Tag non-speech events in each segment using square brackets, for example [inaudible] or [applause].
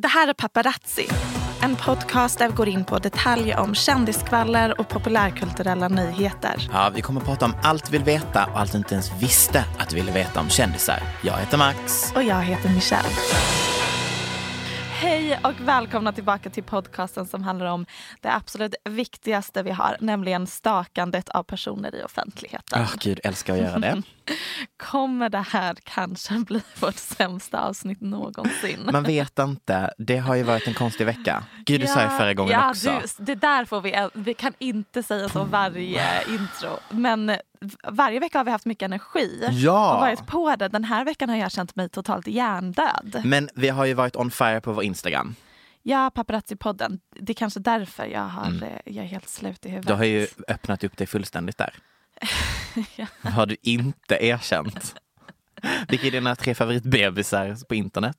Det här är Paparazzi, en podcast där vi går in på detaljer om kändiskvaller och populärkulturella nyheter. Ja, vi kommer att prata om allt vi vill veta och allt du inte ens visste att du ville veta om kändisar. Jag heter Max. Och jag heter Michelle. Hej och välkomna tillbaka till podcasten som handlar om det absolut viktigaste vi har, nämligen stakandet av personer i offentligheten. Åh gud, älskar att göra det. [laughs] Kommer det här kanske bli vårt sämsta avsnitt någonsin? Man vet inte. Det har ju varit en konstig vecka. Gud, du sa ju förra gången ja, också. Du, det där får vi, vi kan inte säga så varje intro. Men varje vecka har vi haft mycket energi Ja. och varit på det. Den här veckan har jag känt mig totalt hjärndöd. Men vi har ju varit on fire på vår Instagram. Ja, paparazzi-podden. Det är kanske därför jag, har, eh, jag är helt slut i huvudet. Mm. Du har ju öppnat upp dig fullständigt där. [laughs] Ja. Har du inte erkänt. Vilka är dina tre favoritbebisar på internet?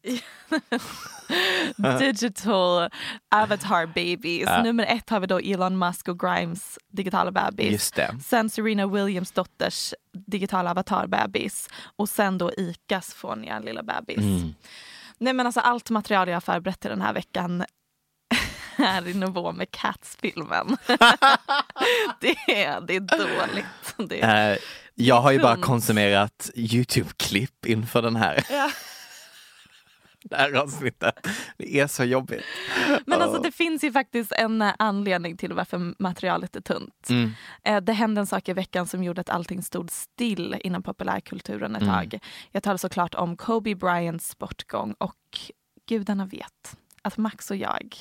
[laughs] Digital avatar babies. Ja. Nummer ett har vi då Elon Musk och Grimes digitala bebis. Just det. Sen Serena Williams dotters digitala avatarbebis. Och sen då Icas fåniga lilla bebis. Mm. Nej men alltså allt material jag har förberett till den här veckan är i nivå med Cats-filmen. [laughs] det, är, det är dåligt. Det är, Eh, jag har ju bara konsumerat Youtube-klipp inför den här. Ja. Det här avsnittet. Det är så jobbigt. Men alltså det finns ju faktiskt en eh, anledning till varför materialet är tunt. Mm. Eh, Det hände en sak i veckan som gjorde att allting stod still inom populärkulturen ett Mm. tag. Jag talar såklart om Kobe Bryants bortgång och gudarna vet att Max och jag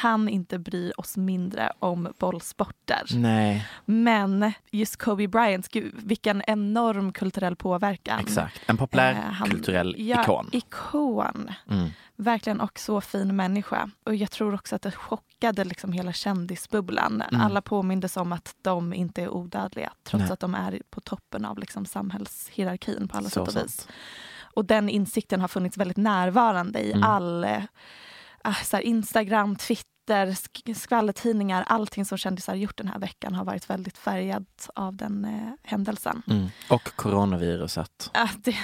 kan inte bry oss mindre om bollsporter. Nej, Men just Kobe Bryant, gud, vilken enorm kulturell påverkan. exakt. En populär Eh, han- kulturell ja, ikon. ikon. Mm. Verkligen och så fin människa. Och jag tror också att det chockade liksom hela kändisbubblan. Mm. Alla påmindes om att de inte är odödliga trots Nej. att de är på toppen av liksom samhällshierarkin på alla Så sätt och sant. vis. Och den insikten har funnits väldigt närvarande i Mm. all eh, så här Instagram, Twitter, sk- skvallertidningar. Allting som kändisar gjort den här veckan har varit väldigt färgat av den eh, händelsen. Mm. Och coronaviruset. Ah, det...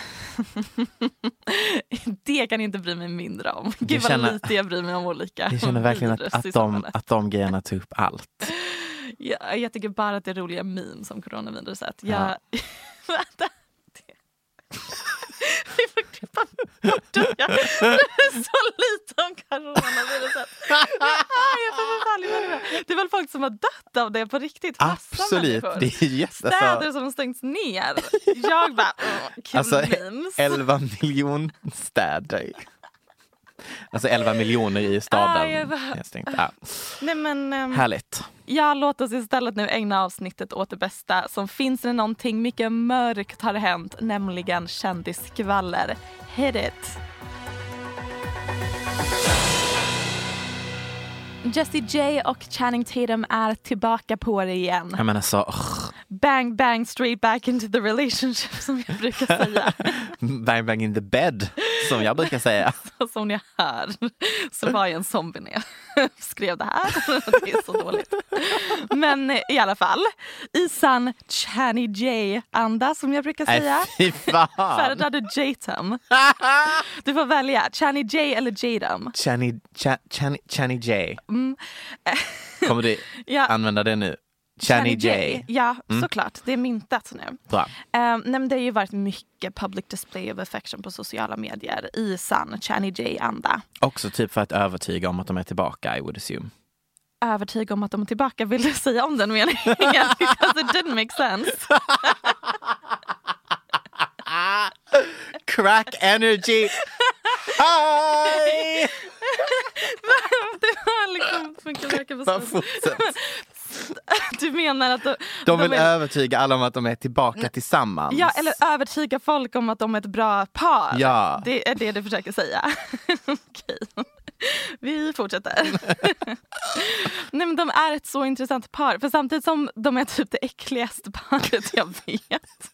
[laughs] det kan jag inte bry mig mindre om. Gud känner- vad lite jag bryr mig om olika Jag känner verkligen att, att, de, att de grejerna tar upp allt. [laughs] Ja, jag tycker bara att det är roliga memes om coronaviruset. Jag... Ja. [laughs] Vänta. Det- Vi får klippa bort det. Jag mig [laughs] så lite om coronaviruset. Människa. Det är väl folk som har dött av det på riktigt? Absolut. människor. Det är Städer alltså, som har stängts ner. Jag bara, åh, kul Alltså, memes. 11 miljoner städer. Alltså 11 miljoner i Ah, staden. jag bara- är stängt. Ja. Nej, men, ehm, Härligt. Ja, låt oss istället nu ägna avsnittet åt det bästa som finns det någonting mycket mörkt har hänt, nämligen kändisskvaller. Hit it! Jessie J och Channing Tatum är tillbaka på det igen. Jag menar så, oh, Bang bang straight back into the relationship [laughs] som jag brukar säga. [laughs] bang bang in the bed, som jag brukar säga. Och [laughs] som ni hör så var jag en zombie när jag [laughs] skrev det här. [laughs] Det är så dåligt. Men eh, i alla fall, i sann Channy J-anda som jag brukar säga. Nej fy fan. Föredrar du J-tum? Du får välja, Channy J eller J-tum. Channy, Cha- Channy, Channy J. Kommer du Mm. Använda det nu? Channy J. Ja, såklart. Det är myntat nu. Bra. Um, nej, det har ju varit mycket public display of affection på sociala medier i sann Channy J-anda. Också typ för att övertyga om att de är tillbaka, I would assume. Övertyga om att de är tillbaka. Vill du säga om den meningen? [laughs] Because it didn't make sense. Crack energy! Hi! [laughs] det var liksom, Bara fortsätt. [laughs] Du menar att de, De vill är- övertyga alla om att de är tillbaka tillsammans. Ja, eller övertyga folk om att de är ett bra par. Ja. Det är det du försöker säga. [laughs] Okej. Vi fortsätter. [laughs] Nej, men de är ett så intressant par. För samtidigt som de är typ det äckligaste paret jag vet.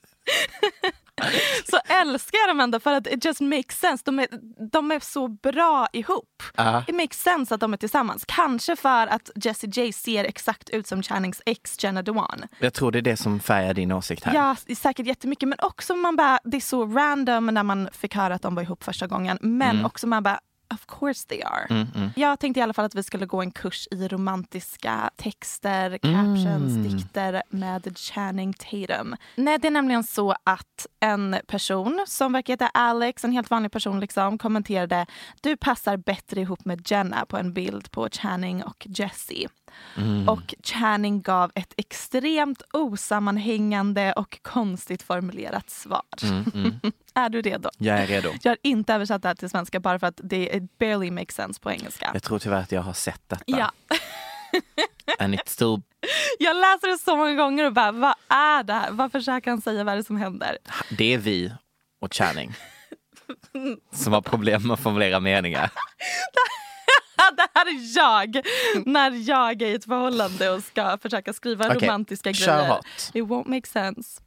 [laughs] så älskar jag dem ändå för att it just makes sense. De är, de är så bra ihop. Ja. It makes sense att de är tillsammans. Kanske för att Jessie J ser exakt ut som Channings ex Jenna Dewan. Jag tror det är det som färgar din åsikt här. Ja, säkert jättemycket. Men också man bara, det är så random när man fick höra att de var ihop första gången. Men Mm. också man bara, of course they are. Jag tänkte i alla fall att vi skulle gå en kurs i romantiska texter, captions, Mm. dikter med Channing Tatum. Nej, det är nämligen så att en person som verkar heta Alex, en helt vanlig person, liksom, kommenterade du passar bättre ihop med Jenna på en bild på Channing och Jessie. Mm. Och Channing gav ett extremt osammanhängande och konstigt formulerat svar. Mm, [laughs] är du redo? Jag är redo. Jag har inte översatt det här till svenska bara för att det it barely makes sense på engelska. Jag tror tyvärr att jag har sett detta. Ja. [laughs] And it's still... [laughs] Jag läser det så många gånger och bara, vad är det här? Vad försöker han säga? Vad är det som händer? Det är vi och Channing som har problem med att formulera meningar. [laughs] det här är jag när jag är i ett förhållande och ska försöka skriva Okej, romantiska grejer. It won't make sense.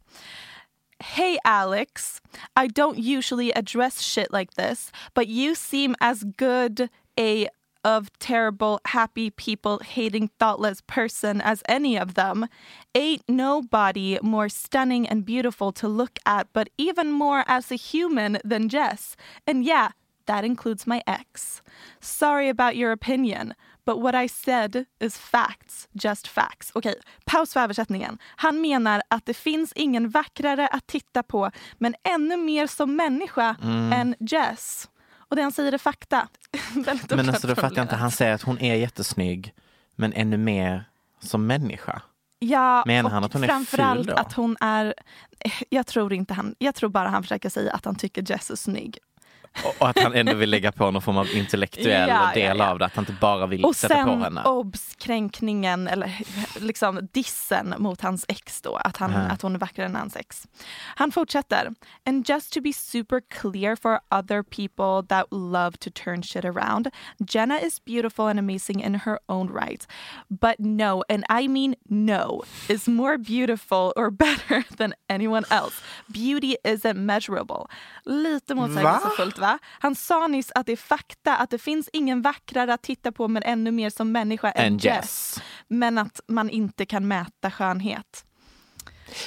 Hey Alex, I don't usually address shit like this, but you seem as good a of terrible, happy people hating thoughtless person as any of them. Ain't nobody more stunning and beautiful to look at, but even more as a human than Jess. And yeah, that includes my ex. Sorry about your opinion, but what I said is facts, just facts. Okej, paus för översättningen. Han menar att det finns ingen vackrare att titta på, men ännu mer som människa än Jess. Och det han säger är fakta. [laughs] Men alltså då fattar jag inte, han säger att hon är jättesnygg men ännu mer som människa. Ja, Menar han att hon är framförallt ful då? att hon är... [laughs] Jag tror inte han... Jag tror bara han försöker säga att han tycker Jess är snygg. Och, och att han ändå vill lägga på någon form av intellektuell Ja, ja, del ja. av det, att han inte bara vill Och sätta på sen henne. obs kränkningen eller liksom dissen mot hans ex då, att, han, Mhm. att hon är vackrare än hans ex. Han fortsätter. And just to be super clear for other people that love to turn shit around, Jenna is beautiful and amazing in her own right. But no, and I mean no, is more beautiful or [laughs] better than anyone else. Beauty isn't measurable. Lite motsägelsefullt va? Han sa nyss att det är fakta, att det finns ingen vackrare att titta på men ännu mer som människa än Än Jess. Jess. Men att man inte kan mäta skönhet.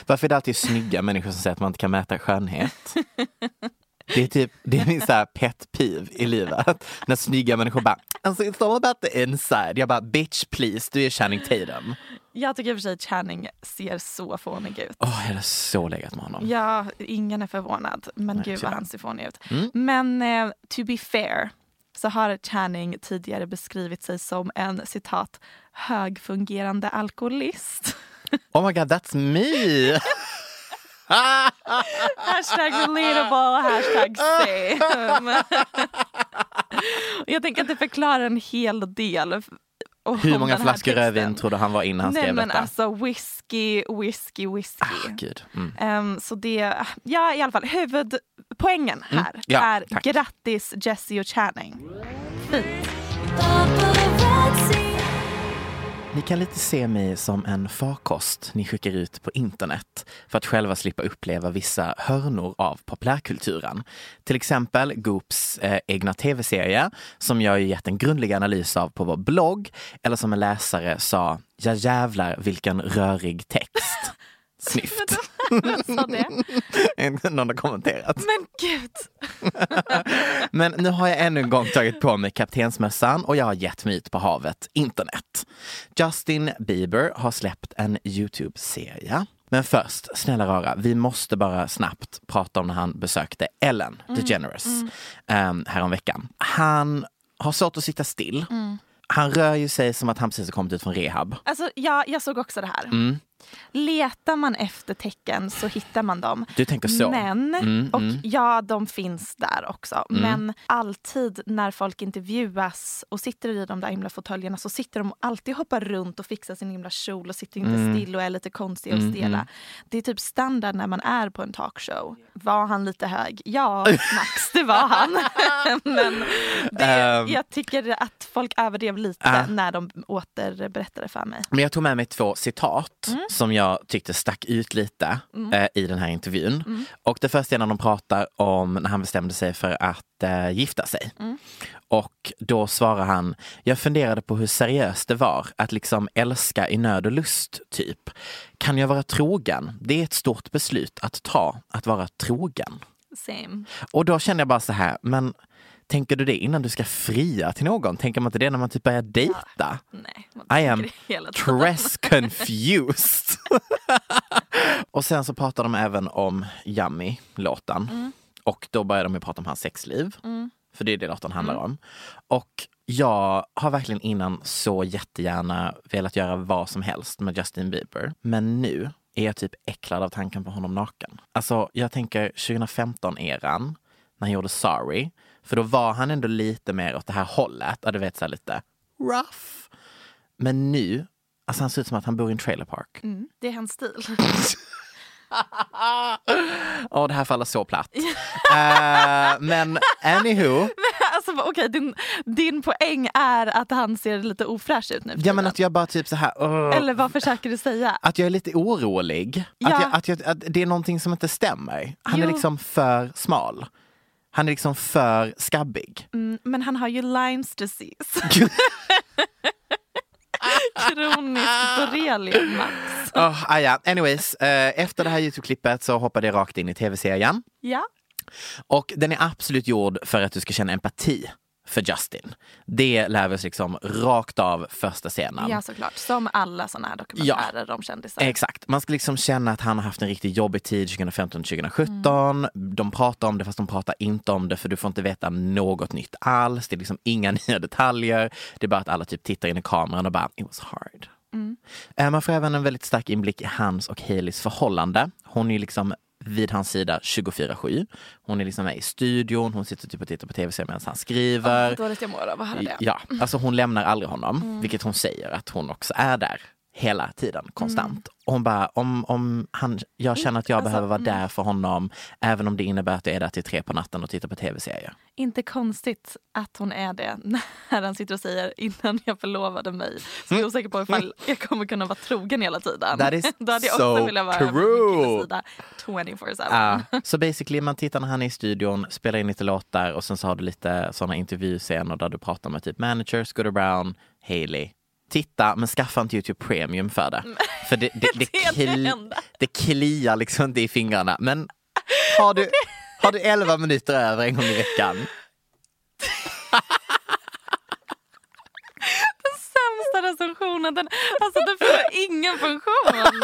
Varför är det alltid snygga [laughs] människor som säger att man inte kan mäta skönhet? Det är typ, det är min så här pet peeve i livet. När snygga människor bara, alltså it's all about the inside. Jag bara, bitch please, du är Channing Tatum. Jag tycker i och för sig Channing ser så fånig ut. Åh, jag hade så legat med honom. Ja, ingen är förvånad. Men Nej, gud vad han ser fånig ut. Mm. Men eh, to be fair så har Channing tidigare beskrivit sig som en citat högfungerande alkoholist. [laughs] Oh my god, that's me! [laughs] hashtag relatable, hashtag same. [laughs] Jag tänker att det förklarar en hel del. Hur många flaskor rödvin tror du han var innan han Nej skrev men detta? alltså whisky, whisky, whisky. Ah, gud. Mm. Ehm, så det, ja i alla fall huvudpoängen här Mm. Ja, är tack. grattis Jessie och Channing. Fint. Ni kan lite se mig som en farkost ni skickar ut på internet för att själva slippa uppleva vissa hörnor av populärkulturen. Till exempel Goops eh, egna tv-serie som jag ju gett en grundlig analys av på vår blogg eller som en läsare sa, ja jävlar vilken rörig text. Snyft. [laughs] Sa det? Någon har kommenterat. Men gud! [laughs] Men nu har jag ännu en gång tagit på mig kaptensmössan och jag har gett mig ut på havet, internet. Justin Bieber har släppt en Youtube-serie. Men först, snälla rara, vi måste bara snabbt prata om när han besökte Ellen DeGeneres mm. häromveckan. Han har svårt att sitta still. Han rör ju sig som att han precis har kommit ut från rehab. Alltså, ja, jag såg också det här. Mm. Letar man efter tecken så hittar man dem. Du tänker så? Men, Mm, och mm. ja de finns där också. Men alltid när folk intervjuas och sitter i de där himla fåtöljerna så sitter de alltid och hoppar runt och fixar sin himla kjol och sitter inte Mm. still och är lite konstiga och stela. Det är typ standard när man är på en talkshow. Var han lite hög? Ja, [laughs] Max det var han. [laughs] Men det, Ehm. jag tycker att folk överdrev lite Ah. när de återberättade för mig. Men jag tog med mig två citat Mm. Som jag tyckte stack ut lite eh, i den här intervjun. Mm. Och det första är när de pratar om när han bestämde sig för att eh, gifta sig. Mm. Och då svarar han, jag funderade på hur seriöst det var att liksom älska i nöd och lust, typ. Kan jag vara trogen? Det är ett stort beslut att ta, att vara trogen. Same. Och då känner jag bara så här, men tänker du det innan du ska fria till någon? Tänker man inte det när man typ börjar dejta? Nej, man I am. Tress [laughs] confused. [laughs] och sen så pratar de även om Yummy-låten. Mm. Och då börjar de ju prata om hans sexliv. För det är det låten handlar om. Och jag har verkligen innan så jättegärna velat göra vad som helst med Justin Bieber. Men nu är jag typ äcklad av tanken på honom naken. Alltså jag tänker 2015-eran när han gjorde Sorry. För då var han ändå lite mer åt det här hållet. Ja, du vet så lite rough. Men nu, alltså han ser ut som att han bor i en trailer park. Mm, det är hans stil. [laughs] Åh, det här faller så platt. [laughs] Eh, men anywho, alltså, Okej, din, din poäng är att han ser lite ofräsch ut nu ja men att jag bara typ så här. åh. Eller vad försöker du säga? Att jag är lite orolig. Ja. Att, jag, att, jag, att det är någonting som inte stämmer. Han är Jo. liksom för smal. Han är liksom för skabbig. Mm, men han har ju Lymes disease. [laughs] Kronisk borrelia, Max. Oh, ah, ja. Anyways, eh, efter det här Youtube-klippet så hoppade jag rakt in i tv-serien. Ja. Och den är absolut gjord för att du ska känna empati för Justin. Det lär vi oss liksom rakt av första scenen. ja, såklart. Som alla såna här dokumentärer om kändisar. Exakt. Man ska liksom känna att han har haft en riktigt jobbig tid 2015-2017. De pratar om det fast de pratar inte om det för du får inte veta något nytt alls. Det är liksom inga [laughs] nya detaljer. Det är bara att alla typ tittar in i kameran och bara it was hard. Eh, Man får även en väldigt stark inblick i hans och Haleys förhållande. Hon är liksom vid hans sida 24-7. Hon är liksom med i studion, hon sitter typ och tittar på tv-serier medan han skriver. Vad dåligt jag mår av att höra det. Ja, alltså hon lämnar aldrig honom, vilket hon säger att hon också är där hela tiden, konstant. Och hon bara, om, om han, jag känner att jag Alltså, behöver vara där för honom, även om det innebär att jag är där till tre på natten och tittar på tv-serier. Inte konstigt att hon är det [laughs] när han sitter och säger innan jag förlovade mig så är jag osäker på [laughs] ifall jag kommer kunna vara trogen hela tiden. That is [laughs] Då hade jag so också velat vara true. sida 24-7. Ja, så basically man tittar när han är i studion, spelar in lite låtar och sen så har du lite sådana intervjuscener där du pratar med typ manager, Scooter Brown, Haley. Titta, men skaffa inte Youtube Premium för det. För det, det, [laughs] det, Det kli, det kliar liksom inte i fingrarna. Men har du, [laughs] har du 11 minuter över en gång i veckan, [laughs] Sämsta recensionen, den, alltså den fyller ingen funktion.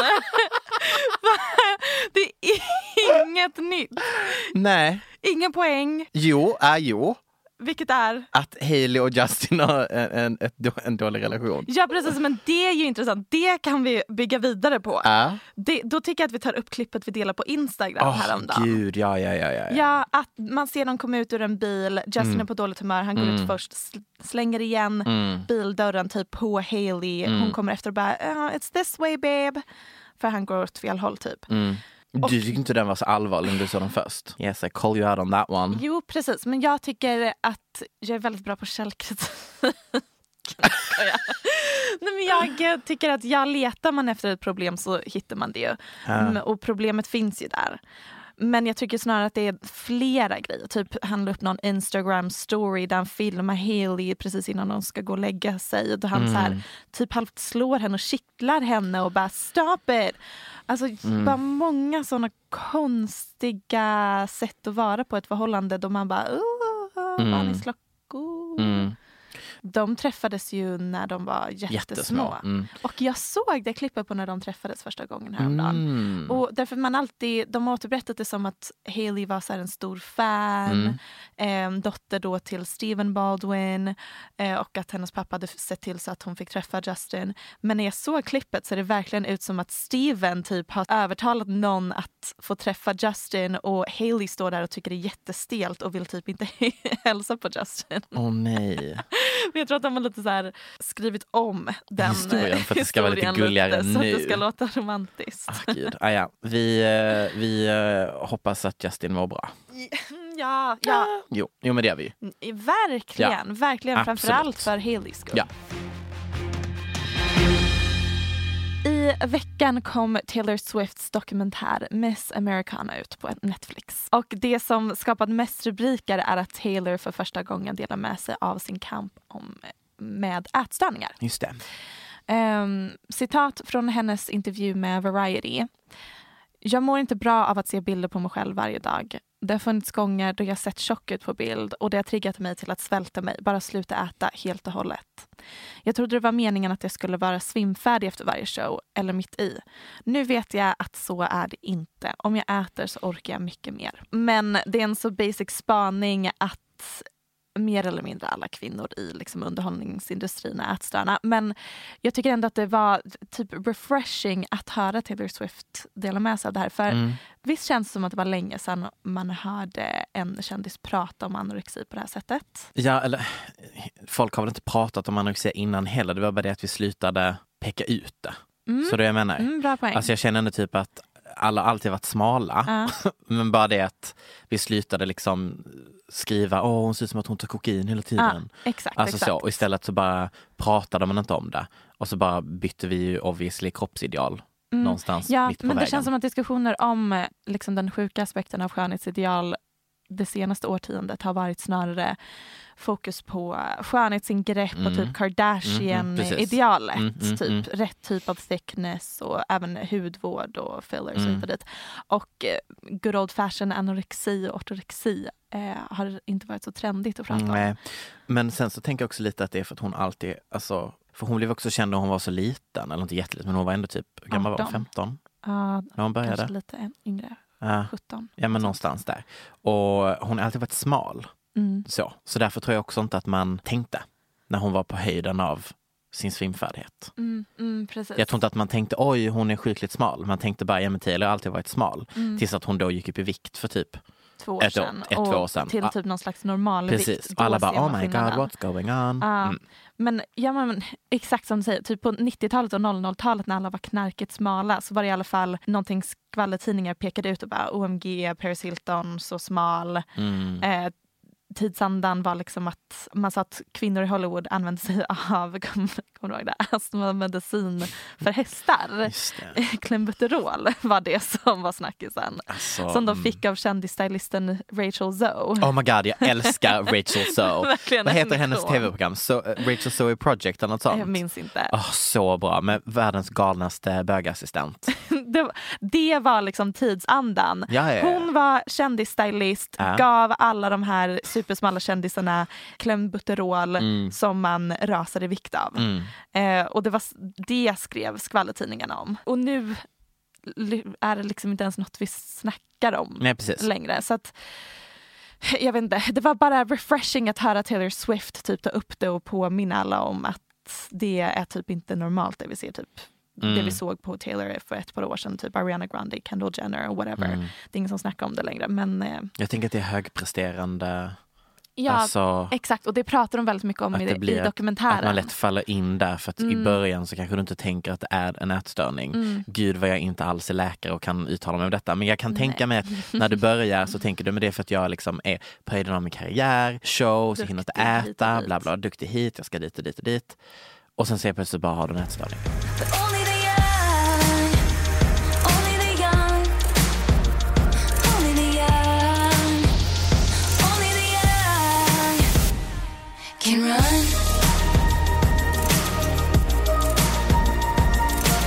det är inget nytt. nej, Ingen poäng, jo, är jo. Vilket är Att Haley och Justin har en, en, en dålig relation. Ja precis, men det är ju intressant. Det kan vi bygga vidare på. Ja. Det, då tycker jag att vi tar upp klippet vi delar på Instagram Åh häromdagen. gud, ja, ja, ja, ja. ja. Att man ser dem komma ut ur en bil, Justin Mm. är på dåligt humör, han går ut först, sl- slänger igen Mm. bildörren typ på Hailey. Hon kommer efter och bara "Uh, “It's this way babe”. För han går åt fel håll typ. Mm. Du tyckte inte den var så allvarlig när du såg den först? Yes, I call you out on that one. Jo precis, men jag tycker att jag är väldigt bra på källkritik. [laughs] Nej, men jag tycker att ja, letar man efter ett problem så hittar man det ju. Mm, Och problemet finns ju där. Men jag tycker snarare att det är flera grejer. Typ han la upp någon Instagram story där han filmar Haley precis innan de ska gå och lägga sig. Och han så här, typ halvt slår henne och kittlar henne och bara stop it. Alltså bara många sådana konstiga sätt att vara på ett förhållande då man bara uh, mm. barnens klockor. Mm. De träffades ju när de var jättesmå. Jättesmå, mm. Och jag såg det klippet på när de träffades första gången häromdagen. Mm. Och därför man alltid, de har återberättat det som att Hailey var så en stor fan, Mm. eh, dotter då till Stephen Baldwin eh, och att hennes pappa hade sett till så att hon fick träffa Justin. Men när jag såg klippet så är det verkligen ut som att Steven typ har övertalat någon att få träffa Justin och Hailey står där och tycker det är jättestelt och vill typ inte [laughs] hälsa på Justin. Åh nej. [laughs] [laughs] Men jag tror att de har lite så här skrivit om den Historien för att det ska vara lite gulligare lite, Så att nu. det ska låta romantiskt. Ah, gud. Ah, ja. Vi, eh, vi eh, hoppas att Justin mår bra. [laughs] Ja, ja. Jo, jo men det gör vi. verkligen. Verkligen. Absolut. Framförallt för Haleys skull. Ja. I veckan kom Taylor Swifts dokumentär Miss Americana ut på Netflix. Och det som skapat mest rubriker är att Taylor för första gången delar med sig av sin kamp om, med ätstörningar. Just. Ehm, citat från hennes intervju med Variety. Jag mår inte bra av att se bilder på mig själv varje dag. Det har funnits gånger då jag sett tjock ut på bild och det har triggat mig till att svälta mig, bara sluta äta helt och hållet. Jag trodde det var meningen att jag skulle vara svimfärdig efter varje show, eller mitt i. Nu vet jag att så är det inte. Om jag äter så orkar jag mycket mer. Men det är en så basic spaning att mer eller mindre alla kvinnor i liksom underhållningsindustrin är ätstörda. Men jag tycker ändå att det var typ refreshing att höra Taylor Swift dela med sig av det här. För Mm. visst känns det som att det var länge sedan man hörde en kändis prata om anorexi på det här sättet. Ja, eller folk har väl inte pratat om anorexia innan heller. Det var bara det att vi slutade peka ut det. Så det jag menar. Mm, bra poäng. Alltså jag känner ändå typ att alla alltid varit smala. Ja. [laughs] Men bara det att vi slutade liksom skriva åh hon ser ut som att hon tar kokain hela tiden. Ja, exakt, alltså exakt. så. Och istället så bara pratade man inte om det. Och så bara bytte vi ju obviously kroppsideal någonstans Mm. Ja, mitt på men det vägen. känns som att diskussioner om eh, liksom, den sjuka aspekten av skönhetsideal det senaste årtiondet har varit snarare fokus på skönhetsingrepp och typ Kardashian-idealet. Mm, mm, typ mm. rätt typ av thickness och även hudvård och fillers och Mm. och dit. Och eh, good old fashion anorexi och ortorexi eh, har inte varit så trendigt att prata om. Nej. Men sen så tänker jag också lite att det är för att hon alltid, alltså, för hon blev också känd när hon var så liten, eller inte jätteliten, men hon var ändå typ, hur gammal var hon? 18. 15? Ja, När hon började? kanske lite yngre. Ja. 17. Ja men någonstans där. Och hon har alltid varit smal. Mm. Så, så därför tror jag också inte att man tänkte när hon var på höjden av sin svimfärdighet. Mm, mm. Jag tror inte att man tänkte oj hon är sjukligt smal. Man tänkte bara ja men Taylor har alltid varit smal. Mm. Tills att hon då gick upp i vikt för typ två år ett sedan. ett, två och år sedan. Till Ja. typ någon slags normalvikt. Precis. Då Alla bara oh my god what's going on. Ja. Mm. Men, ja, men exakt som du säger, typ på 90-talet och 00-talet när alla var knarkigt smala så var det i alla fall någonting skvallertidningar pekade ut och bara OMG, Paris Hilton, så smal. Mm. Eh, tidsandan var liksom att man sa att kvinnor i Hollywood använde sig av [laughs] kommer du ihåg det? astmamedicin för hästar. Klembuterol var det som var snackisen. Alltså, Som de mm. fick av kändisstylisten Rachel Zoe. Oh my god, jag älskar [laughs] Rachel Zoe. Vad heter hennes tv-program? So, eh, Rachel Zoe Project eller något sånt? Jag minns inte. Åh, så bra, med världens galnaste bögassistent. [laughs] Det, var- det var liksom tidsandan. Ja, ja, ja. Hon var kändisstylist, gav alla de här supersmala kändisarna klembuterol som man rasade i vikt av. Mm. Eh, och det var det skrev skvallertidningarna om. Och nu är det liksom inte ens något vi snackar om Nej, längre. Så att, jag vet inte, det var bara refreshing att höra Taylor Swift typ ta upp det och påminna alla om att det är typ inte normalt det vi ser typ det Mm. vi såg på Taylor för ett par år sedan, typ Ariana Grande, Kendall Jenner och whatever. Mm. Det är ingen som snackar om det längre men eh, Jag tänker att det är högpresterande Ja, Alltså, exakt. Och det pratar de väldigt mycket om i, det blir i dokumentären. Mm. att man lätt faller in där för att i början så kanske du inte tänker att det är en ätstörning. Gud vad jag inte alls är läkare och kan uttala mig om detta. Men jag kan tänka mig att [laughs] när du börjar så tänker du men det är för att jag liksom är på höjden av min karriär, show, så hinner inte äta, bla bla, duktig hit, jag ska dit och dit och dit. Och sen ser jag plötsligt bara har du en ätstörning. Can run,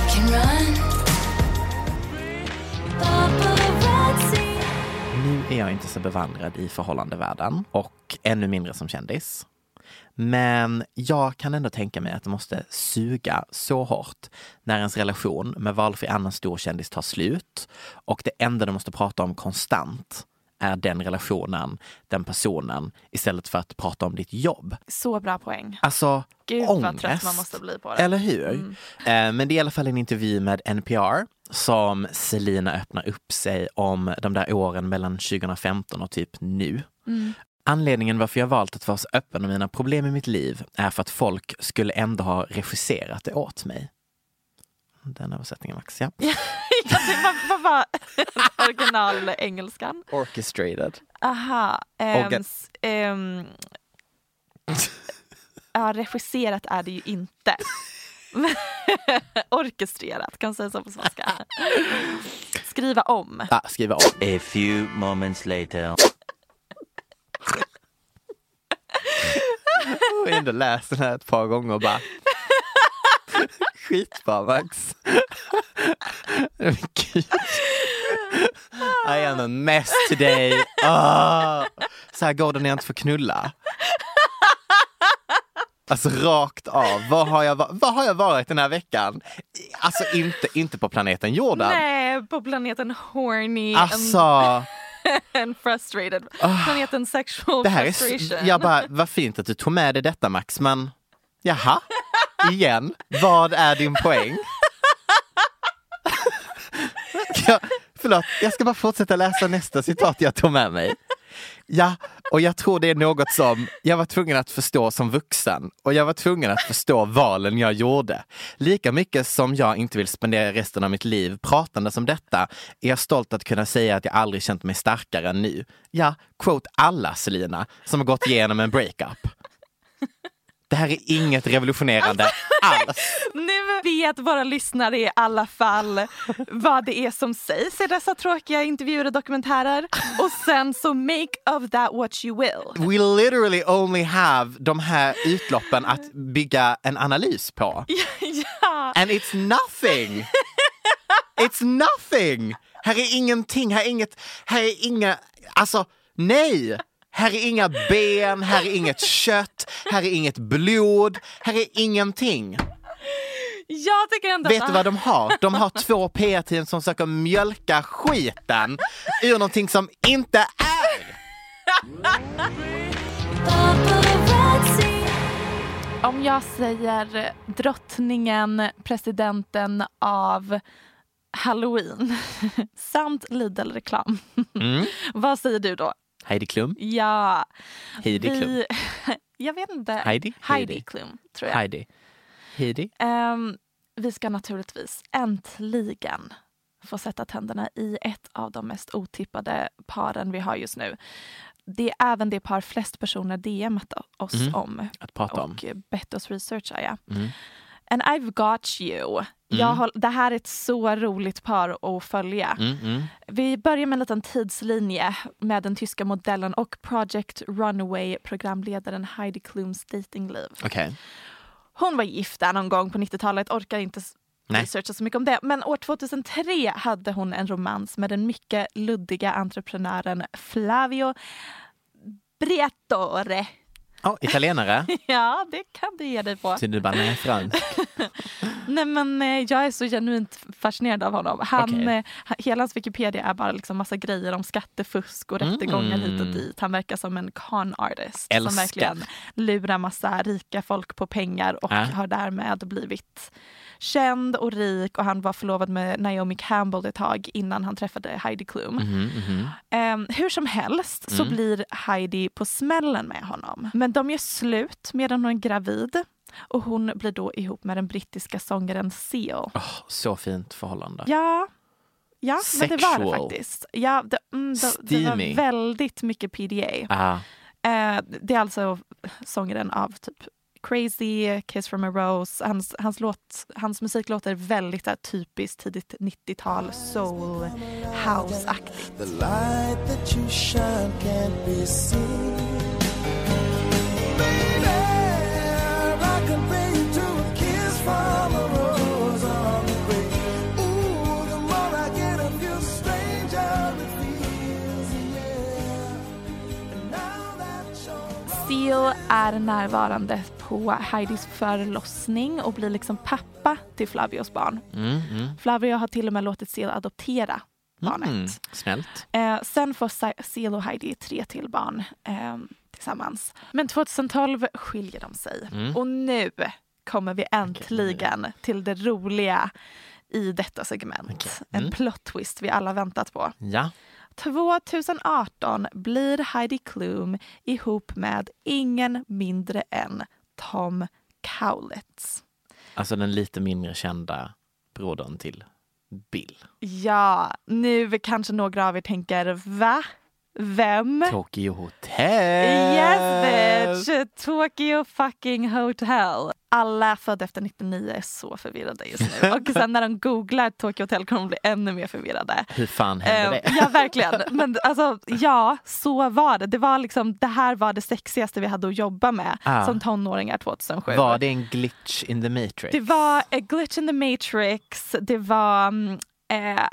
can run. Nu är jag inte så bevandrad i förhållandevärlden och ännu mindre som kändis. Men jag kan ändå tänka mig att det måste suga så hårt när ens relation med valfri annan stor kändis tar slut och det enda du måste prata om konstant är den relationen, den personen istället för att prata om ditt jobb. Så bra poäng. Alltså Gud, vad ångest. trött man måste bli på det. Mm. Eller hur? Eh, men det är i alla fall en intervju med NPR som Selina öppnar upp sig om de där åren mellan 2015 och typ nu. Mm. Anledningen varför jag valt att vara så öppen om mina problem i mitt liv är för att folk skulle ändå ha regisserat det åt mig. Den översättningen Max, ja. [laughs] vad, var originalengelskan? Orchestrated. Aha. ehm, Organ- s- ehm, ja, regisserat är det ju inte. Orkestrerat, kan man säga så på svenska. Skriva om. Ah, skriva om. A few moments later. Jag har ändå läst den här ett par gånger och bara Skitbra Max. [laughs] I am a mess today. Ah. Så här går det när jag inte får knulla. Alltså rakt av. Vad har jag, va- vad har jag varit den här veckan? Alltså inte, inte på planeten jorden. Nej, på planeten horny Alltså, and, [laughs] and frustrated. Planeten sexual det här är... frustration. Jag bara, vad fint att du tog med dig detta Max, men jaha, igen, vad är din poäng? jag, förlåt, jag ska bara fortsätta läsa nästa citat jag tog med mig. Ja, och jag tror det är något som jag var tvungen att förstå som vuxen och jag var tvungen att förstå valen jag gjorde. Lika mycket som jag inte vill spendera resten av mitt liv pratande som detta är jag stolt att kunna säga att jag aldrig känt mig starkare än nu. Ja, quote alla Selina som har gått igenom en breakup. Det här är inget revolutionerande alls. Nu vet våra lyssnare i alla fall vad det är som sägs i dessa tråkiga intervjuer och dokumentärer. Och sen så make of that what you will. We literally only have de här utloppen att bygga en analys på. [laughs] ja. And it's nothing! It's nothing! Här är ingenting, här är inget, här är inga, alltså nej! Här är inga ben, här är inget kött, här är inget blod, här är ingenting. Jag tycker ändå Vet du vad de har? De har två PR-team som försöker mjölka skiten ur någonting som inte är. Om jag säger drottningen, presidenten av Halloween [laughs] samt Lidl-reklam. Mm. Vad säger du då? Heidi Klum. Ja, Heidi Klum. [laughs] jag vet inte. Heidi? Heidi Heidi. Klum, tror jag. Heidi. Heidi. Ehm, vi ska naturligtvis äntligen få sätta tänderna i ett av de mest otippade paren vi har just nu. Det är även det par flest personer DMat oss Mm. om Att prata om. och bett oss researcha. Ja. Mm. And I've got you. Jag håll, det här är ett så roligt par att följa. Mm, mm. Vi börjar med en liten tidslinje med den tyska modellen och Project Runaway-programledaren Heidi Klums datingliv. Okej. Hon var gift där någon gång på 90-talet, orkar inte Nej. researcha så mycket om det. Men år 2003 hade hon en romans med den mycket luddiga entreprenören Flavio Briatore. Oh, italienare. [laughs] Ja, det kan du ge dig på. Så du bara, nej, fransk. [laughs] Nej, men, eh, jag är så genuint fascinerad av honom. Han, Okej. eh, hela hans Wikipedia är bara liksom massa grejer om skattefusk och Mm. rättegångar hit och dit. Han verkar som en con artist Älskar. som verkligen lurar massa rika folk på pengar och Ja. har därmed blivit känd och rik och han var förlovad med Naomi Campbell ett tag innan han träffade Heidi Klum. Mhm, mhm. Ehm, hur som helst så Mm. blir Heidi på smällen med honom. Men de gör slut medan hon är gravid och hon blir då ihop med den brittiska sångaren Seal. Åh, så fint förhållande. Ja, ja men det var det Sexual. faktiskt. Ja, det, mm, det, det var väldigt mycket PDA. Ah, Eh, det är alltså sångaren av typ Crazy, Kiss from a Rose. Hans, hans, låt, hans musik låter väldigt här, typiskt tidigt 90-tal soul house-aktigt. The light that you shine can't be seen. There, I compare you to a kiss from a rose on the grave. Ooh, the more I get of you, stranger it feels, yeah. And now that you're Seal är närvarande på Heidis förlossning och blir liksom pappa till Flavios barn. mm, mm. Flavio har till och med låtit Seal adoptera barnet. Mm, snällt. Eh, sen får Seal och Heidi tre till barn eh, tillsammans. Men 2012 skiljer de sig. Mm. Och nu kommer vi äntligen till det roliga i detta segment. En Mm. plot twist vi alla väntat på. Ja. 2018 blir Heidi Klum ihop med ingen mindre än Tom Cowlitz. Alltså den lite mindre kända brodern till Bill. Ja, nu kanske några av er tänker va? Vem? Tokyo Hotel! Yes bitch! Tokyo fucking hotel. Alla födda efter 99 är så förvirrade just nu. [laughs] Och sen när de googlar Tokyo Hotel kommer de bli ännu mer förvirrade. Hur fan hände Eh, det? ja verkligen. Men alltså ja, så var det. Det var liksom, det här var det sexigaste vi hade att jobba med Ah. som tonåringar 2007. Var det en glitch in the matrix? Det var a glitch in the matrix. Det var mm,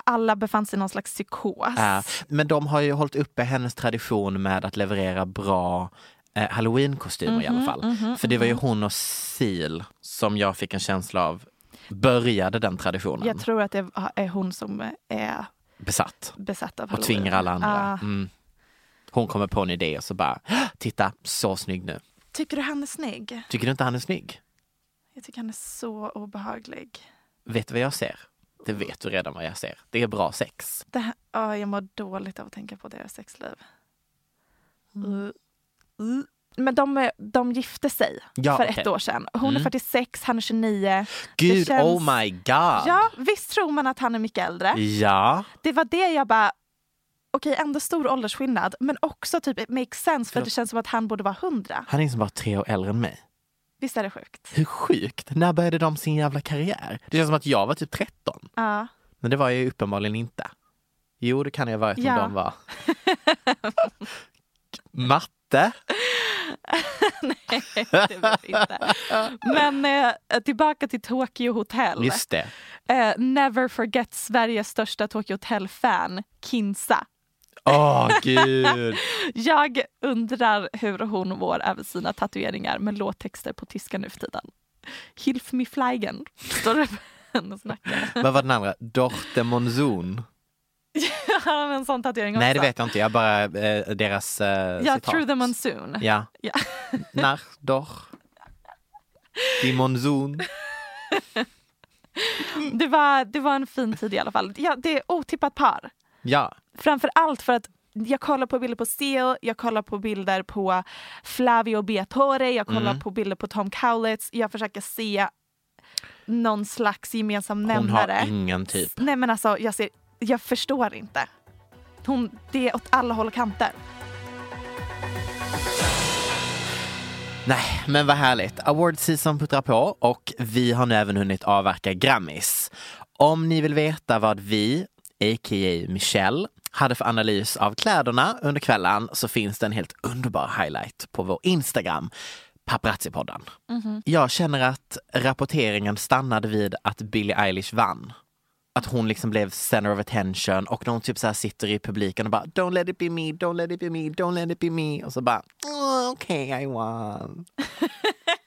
alla befann sig i någon slags psykos. Ja, men de har ju hållit uppe hennes tradition med att leverera bra eh, halloween-kostymer i alla Mhm, fall. mhm, För det var ju mhm. hon och Seal som jag fick en känsla av började den traditionen. Jag tror att det är hon som är Besatt. besatt av Och tvingar alla andra. Ah. Mm. Hon kommer på en idé och så bara, titta så snygg nu. Tycker du han är snygg? Tycker du inte han är snygg? Jag tycker han är så obehaglig. Vet du vad jag ser? Det vet du redan vad jag ser. Det är bra sex. Det här, ah, jag mår dåligt av att tänka på deras sexliv. Uh, uh. Men de, de gifte sig Ja, för okej. ett år sedan. Hon är Mm. 46, han är 29. Gud, känns- oh my god! Ja, visst tror man att han är mycket äldre. Ja. Det var det jag bara... Okej, ändå stor åldersskillnad. Men också typ it makes sense för Förlåt. det känns som att han borde vara 100. Han är liksom bara tre år äldre än mig. Visst är det sjukt? Hur sjukt? När började de sin jävla karriär? Det känns som att jag var typ 13. Ja. Men det var jag ju uppenbarligen inte. Jo, det kan jag ha varit Ja. om de var. [laughs] Matte? [laughs] Nej, det vet jag inte. Men eh, tillbaka till Tokyo Hotel. Just det. Eh, never forget Sveriges största Tokyo Hotel-fan, Kinsa. Åh gud. [laughs] Jag undrar hur hon mår över sina tatueringar med låttexter på tyska nu för tiden. Hilf me flygen, står det på [laughs] hennes nacke. Vad var den andra? Dorte Monzon? Har [laughs] han en sån tatuering också? Nej, det vet jag inte. Jag bara eh, deras eh, Ja, citat. Through the Monsoon. Ja. Ja. Nach, doch. Die Monzon. Det, var, det var en fin tid i alla fall. Ja, det är otippat par. Ja. Framför allt för att jag kollar på bilder på Seal, jag kollar på bilder på Flavio Beatore, jag kollar Mm. på bilder på Tom Cowlitz. Jag försöker se någon slags gemensam Hon nämnare. har ingen typ. Nej men alltså, jag, ser, jag förstår inte. Hon, det är åt alla håll och kanter. Nej, men vad härligt. Award season puttrar på och vi har nu även hunnit avverka Grammys. Om ni vill veta vad vi, a.k.a. Michelle, hade för analys av kläderna under kvällen så finns det en helt underbar highlight på vår Instagram, Paparazzi-podden. Jag känner att rapporteringen stannade vid att Billie Eilish vann. Att hon liksom blev center of attention och de typ så här sitter i publiken och bara Don't let it be me, don't let it be me, don't let it be me. Och så bara "Oh, Okej, I won. [laughs]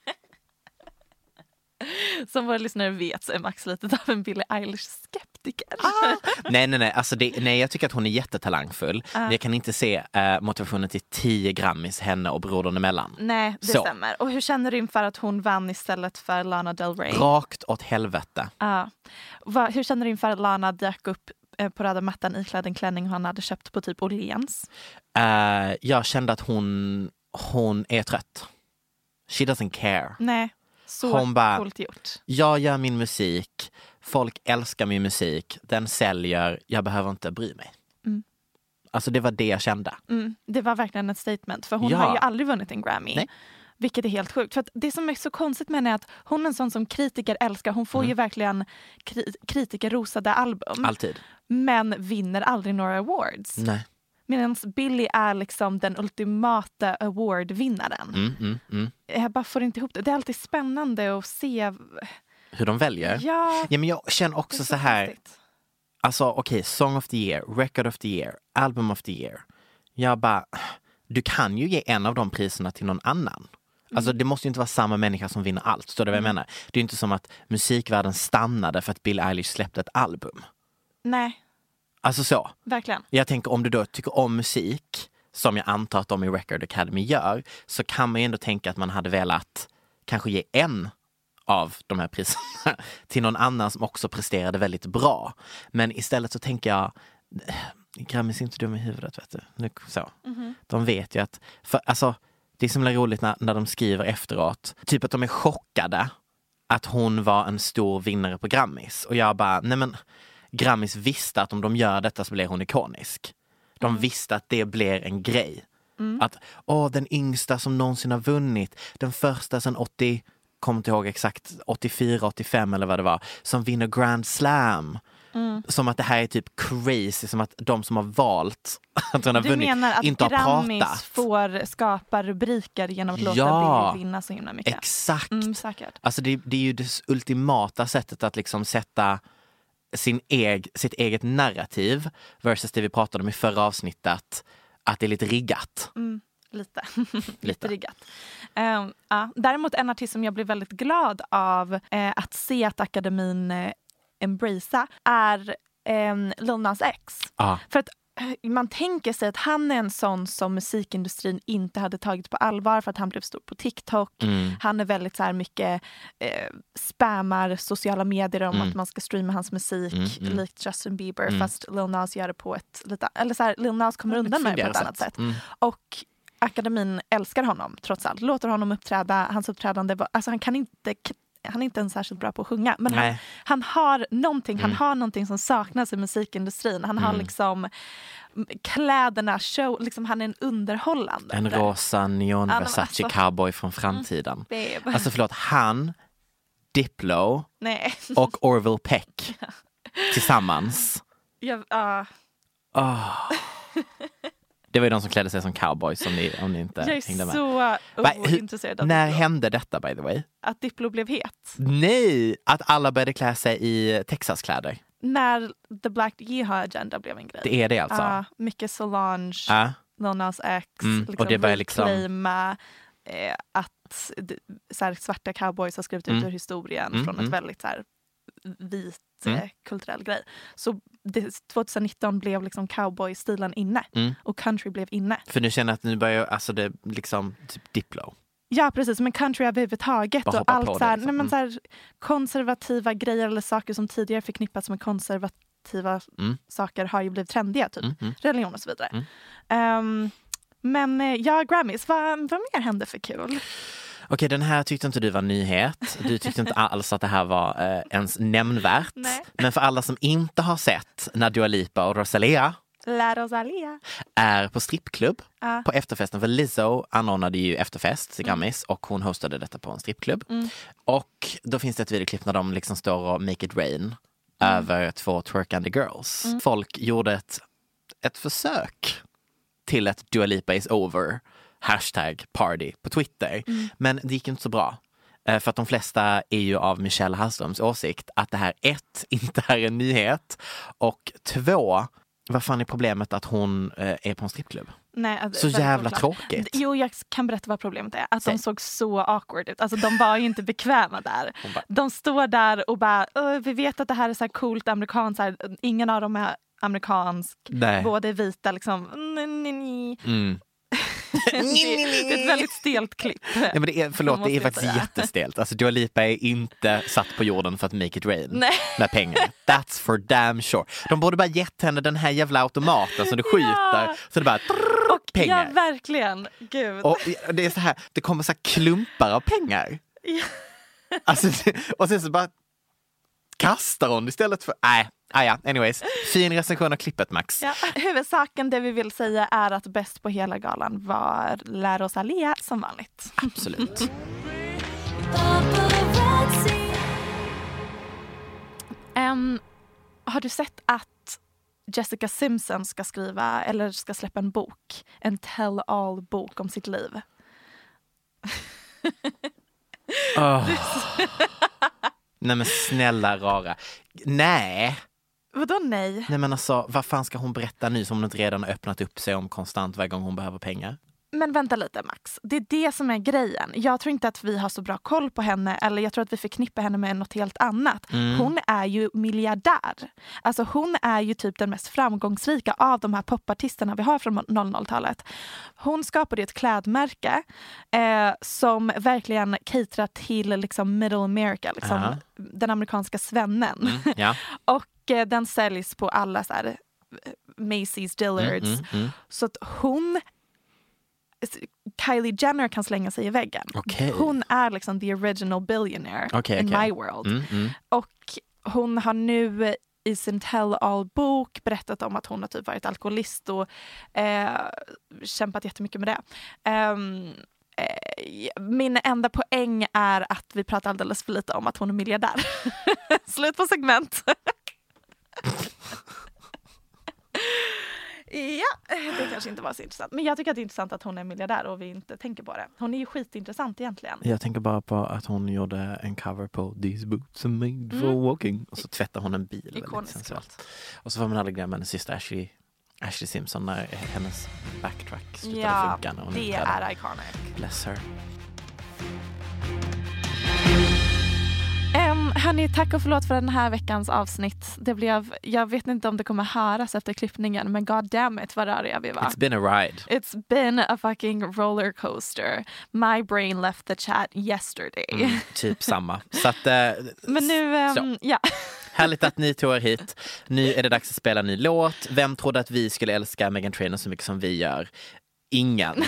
Som våra lyssnare vet så är Max lite av en Billie Eilish-skeptiker. kritiker. Nej, nej, nej. Alltså det, nej, jag tycker att hon är jättetalangfull. Men jag kan inte se eh, motivationen till 10 Grammis henne och brodern emellan. Nej, det Så. stämmer. Och hur känner du inför att hon vann istället för Lana Del Rey? Rakt åt helvete. Ja. Va, hur känner du inför att Lana dök upp eh, på röda mattan iklädd en klänning han hade köpt på typ Åhléns? Eh, jag kände att hon, hon är trött. She doesn't care. Nej, så Hon bara- coolt gjort. Jag gör min musik, folk älskar min musik, den säljer, jag behöver inte bry mig. Mm. Alltså det var det jag kände. Mm, det var verkligen ett statement för hon Ja. har ju aldrig vunnit en Grammy. Nej. Vilket är helt sjukt. För att det som är så konstigt med henne är att hon är en sån som kritiker älskar. Hon får Mm. ju verkligen kri- kritikerrosade album. Alltid. Men vinner aldrig några awards. Nej. Medan Billie är liksom den ultimata awardvinnaren. Mm, mm, mm. Jag bara får inte ihop det. Det är alltid spännande att se. Hur de väljer. Ja, Ja, men jag känner också så här, konstigt. alltså okej, Song of the year, Record of the year, Album of the year. Jag bara, du kan ju ge en av de priserna till någon annan. Alltså det måste ju inte vara samma människa som vinner allt. Förstår du vad jag menar? Det är inte som att musikvärlden stannade för att Bill Eilish släppte ett album. Nej, Alltså så. verkligen. Jag tänker om du då tycker om musik, som jag antar att de i Record Academy gör, så kan man ju ändå tänka att man hade velat kanske ge en av de här priserna [laughs] till någon annan som också presterade väldigt bra. Men istället så tänker jag, eh, Grammis är inte dum i huvudet. Vet du. Nu, så. De vet ju att, för, alltså, det är så himla roligt när, när de skriver efteråt, typ att de är chockade att hon var en stor vinnare på Grammis. Och jag bara, nej men Grammis visste att om de gör detta så blir hon ikonisk. De visste att det blir en grej. Att, åh, den yngsta som någonsin har vunnit, den första sedan 80, kommer inte ihåg exakt, 84, 85 eller vad det var, som vinner Grand Slam. Som att det här är typ crazy, som att de som har valt [laughs] att hon har Du vunnit menar att inte har Grammis pratat. får skapa rubriker genom att låta Ja. Billie vinna så himla mycket? Exakt. Mm, säkert. Alltså det, det är ju det ultimata sättet att liksom sätta sin eg, sitt eget narrativ versus det vi pratade om i förra avsnittet, att det är lite riggat. Mm, lite. [laughs] Lite. riggat. Ehm, ja. Däremot en artist som jag blev väldigt glad av eh, att se att akademin eh, embracea är eh, Lil Nas X. Ja. För att man tänker sig att han är en sån som musikindustrin inte hade tagit på allvar för att han blev stor på TikTok. Mm. Han är väldigt så här mycket eh, spammar sociala medier om Mm. att man ska streama hans musik Mm, mm. likt Justin Bieber Mm. fast Lil Nas gör det på ett lite, eller så här, Lil Nas kommer undan med det på ett annat sätt. Mm. Och akademin älskar honom trots allt, låter honom uppträda. Hans uppträdande, var, alltså han kan inte han är inte ens särskilt bra på att sjunga, men han, han har någonting, han Mm. har någonting som saknas i musikindustrin. Han har Mm. liksom mm, kläderna, show, liksom han är en underhållande. En rosa neon Ja, Versace alltså. cowboy från framtiden. Babe. Alltså förlåt, han, Diplo Nej. och Orville Peck [laughs] tillsammans. Jag, ja, Åh. [laughs] Det var ju de som klädde sig som cowboys om ni, om ni inte jag är hängde med. så Va, hur- ointresserad av När Diplo. hände detta by the way? att Diplo blev het. Nej, att alla började klä sig i Texaskläder. När The Black Yeehaw Agenda blev en grej. Det är det alltså? Ja, mycket Solange, Ja. Lil Nas X, Mm, och liksom det börjar liksom- reclaima, eh, att så här, svarta cowboys har skrivit ut Mm. ur historien Mm, från mm. ett väldigt så här, vit Mm. eh, kulturell grej. Så det, 2019 blev liksom cowboy-stilen inne Mm. och country blev inne. För nu känner jag att nu börjar alltså det liksom typ Diplo. Ja precis, men country överhuvudtaget och allt så här, liksom. nej, men så här, konservativa grejer eller saker som tidigare förknippats med konservativa Mm. saker har ju blivit trendiga, typ Mm, mm. religion och så vidare. Mm. Ehm, men eh, ja, Grammys, vad, vad mer hände för kul? Okej, den här tyckte inte du var nyhet. Du tyckte inte alls att det här var eh, ens nämnvärt. Nej. Men för alla som inte har sett när Dua Lipa och Rosalia La Rosalia. är på strippklubb Ja. på efterfesten. För Lizzo anordnade ju efterfest till Grammis och hon hostade detta på en strippklubb. Mm. Och då finns det ett videoklipp när de liksom står och make it rain över två twerkande girls. Folk gjorde ett, ett försök till ett Dua Lipa is over hashtag party på Twitter. Men det gick inte så bra. Eh, För att de flesta är ju av Michelle Hallströms åsikt att det här ett, [laughs] inte är en nyhet och två, vad fan är problemet att hon eh, är på en strippklubb? Nej, att- Så jävla oklart. tråkigt. Jo, jag kan berätta vad problemet är. Att Säg. de såg så awkward ut. Alltså de var ju inte [laughs] bekväma där. Bara- De står där och bara, "Åh, vi vet att det här är så här coolt amerikanskt. Ingen av dem är amerikansk. Nej. Båda är vita liksom. Nej. Mm. [laughs] Det, det är ett väldigt stelt klipp. Ja, men det är, förlåt, det är faktiskt säga. jättestelt. Alltså Dua Lipa är inte satt på jorden för att make it rain Nej. med pengar. That's for damn sure. De borde bara gett henne den här jävla automaten som du skjuter. Ja. Så det bara Och pengar. Ja, verkligen. Gud. Och det är så här, det kommer så klumpar av pengar. Ja. Alltså, det- och sen så bara kastar hon istället för... Nej, ah, ja, anyways. Fin recension av klippet Max. Ja. Huvudsaken, det vi vill säga är att bäst på hela galan var La Rosalia som vanligt. Absolut. Em, har du sett att Jessica Simpson ska skriva eller ska släppa en bok? En tell-all bok om sitt liv. Åh. [laughs] Nej men snälla rara. Nej. Vadå nej? Nej men alltså vad fan ska hon berätta nu som hon inte redan har öppnat upp sig om konstant varje gång hon behöver pengar? Men vänta lite Max, det är det som är grejen. Jag tror inte att vi har så bra koll på henne eller jag tror att vi förknippar henne med något helt annat. Mm. Hon är ju miljardär. Alltså hon är ju typ den mest framgångsrika av de här popartisterna vi har från 00-talet. Hon skapade ett klädmärke eh, som verkligen caterar till liksom middle America, liksom, Aha. den amerikanska svennen. Mm, ja. [laughs] Och eh, den säljs på alla så här, eh, Macy's, Dillards. Mm, mm, mm. Så att hon Kylie Jenner kan slänga sig i väggen. Okej. Hon är liksom the original billionaire Okej, in okej. my world. Mm, mm. Och hon har nu i sin tell-all-bok berättat om att hon har typ varit alkoholist och eh, kämpat jättemycket med det. Eh, min enda poäng är att vi pratar alldeles för lite om att hon är miljardär. [laughs] Slut på segment. [laughs] Ja, [laughs] det kanske inte var så intressant. Men jag tycker att det är intressant att hon är miljardär och vi inte tänker på det. Hon är ju skitintressant egentligen. Jag tänker bara på att hon gjorde en cover på These boots are made for Mm. walking och så tvättar hon en bil. väldigt Ikonisk sensuellt. Och så får man aldrig glömma hennes syster Ashley, Ashley Simpson när hennes backtrack slutade Ja, funka. När hon det är iconic. Bless her. Hörni, tack och förlåt för den här veckans avsnitt. Det blev, jag vet inte om det kommer höras efter klippningen men god damn it vad röriga vi var. It's been a ride. It's been a fucking roller coaster. My brain left the chat yesterday. Mm, typ [laughs] samma. Så att, eh, Men nu, Så. ja. Härligt att ni [laughs] tog er hit. Nu är det dags att spela en ny låt. Vem trodde att vi skulle älska Meghan Trainor så mycket som vi gör? Ingen.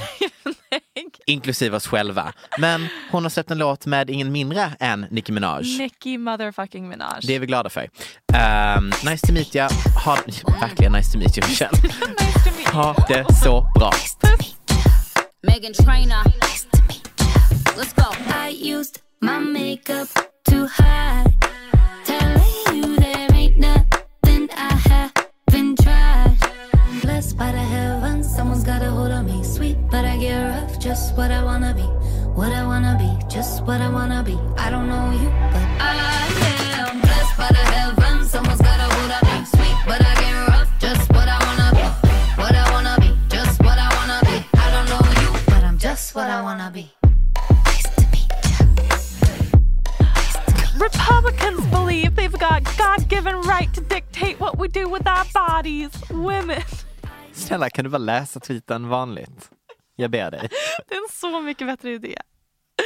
Inklusive oss själva. Men hon har släppt en låt med ingen mindre än Nicki Minaj. Nicki motherfucking Minaj. Det är vi glada för. Um, nice to meet you. Ha, verkligen nice to meet you [laughs] Michelle. nice to meet you. Ha det så bra. Megan Trainor. Nice to meet you. Let's go. I used my makeup to hide. Telling you there ain't nothing I haven't tried. Blessed by the heavens, someone's got a hold of me. Sweet, but I get rough. Just what I wanna be. What I wanna be. Just what I wanna be. I don't know you, but I am blessed by the. Someone's got a hold of me. Sweet, but I get rough. Just what I wanna be. What I wanna be. Just what I wanna be. I don't know you, but I'm just what I wanna be. Republicans believe they've got God-given right to dictate what we do with our bodies. Women. Snälla kan du bara läsa tweeten vanligt? Jag ber dig. [laughs] Det är en så mycket bättre idé.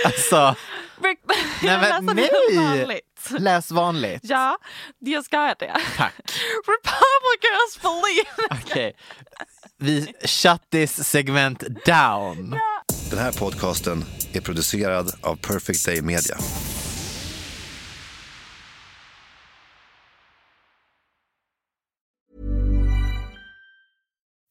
Alltså, Rick, [laughs] nej men nej! vanligt. Läs vanligt. Ja, jag ska göra det. Tack. [laughs] Republicans believe... Okej. Vi shut this segment down. Den här podcasten är producerad av Perfect Day Media.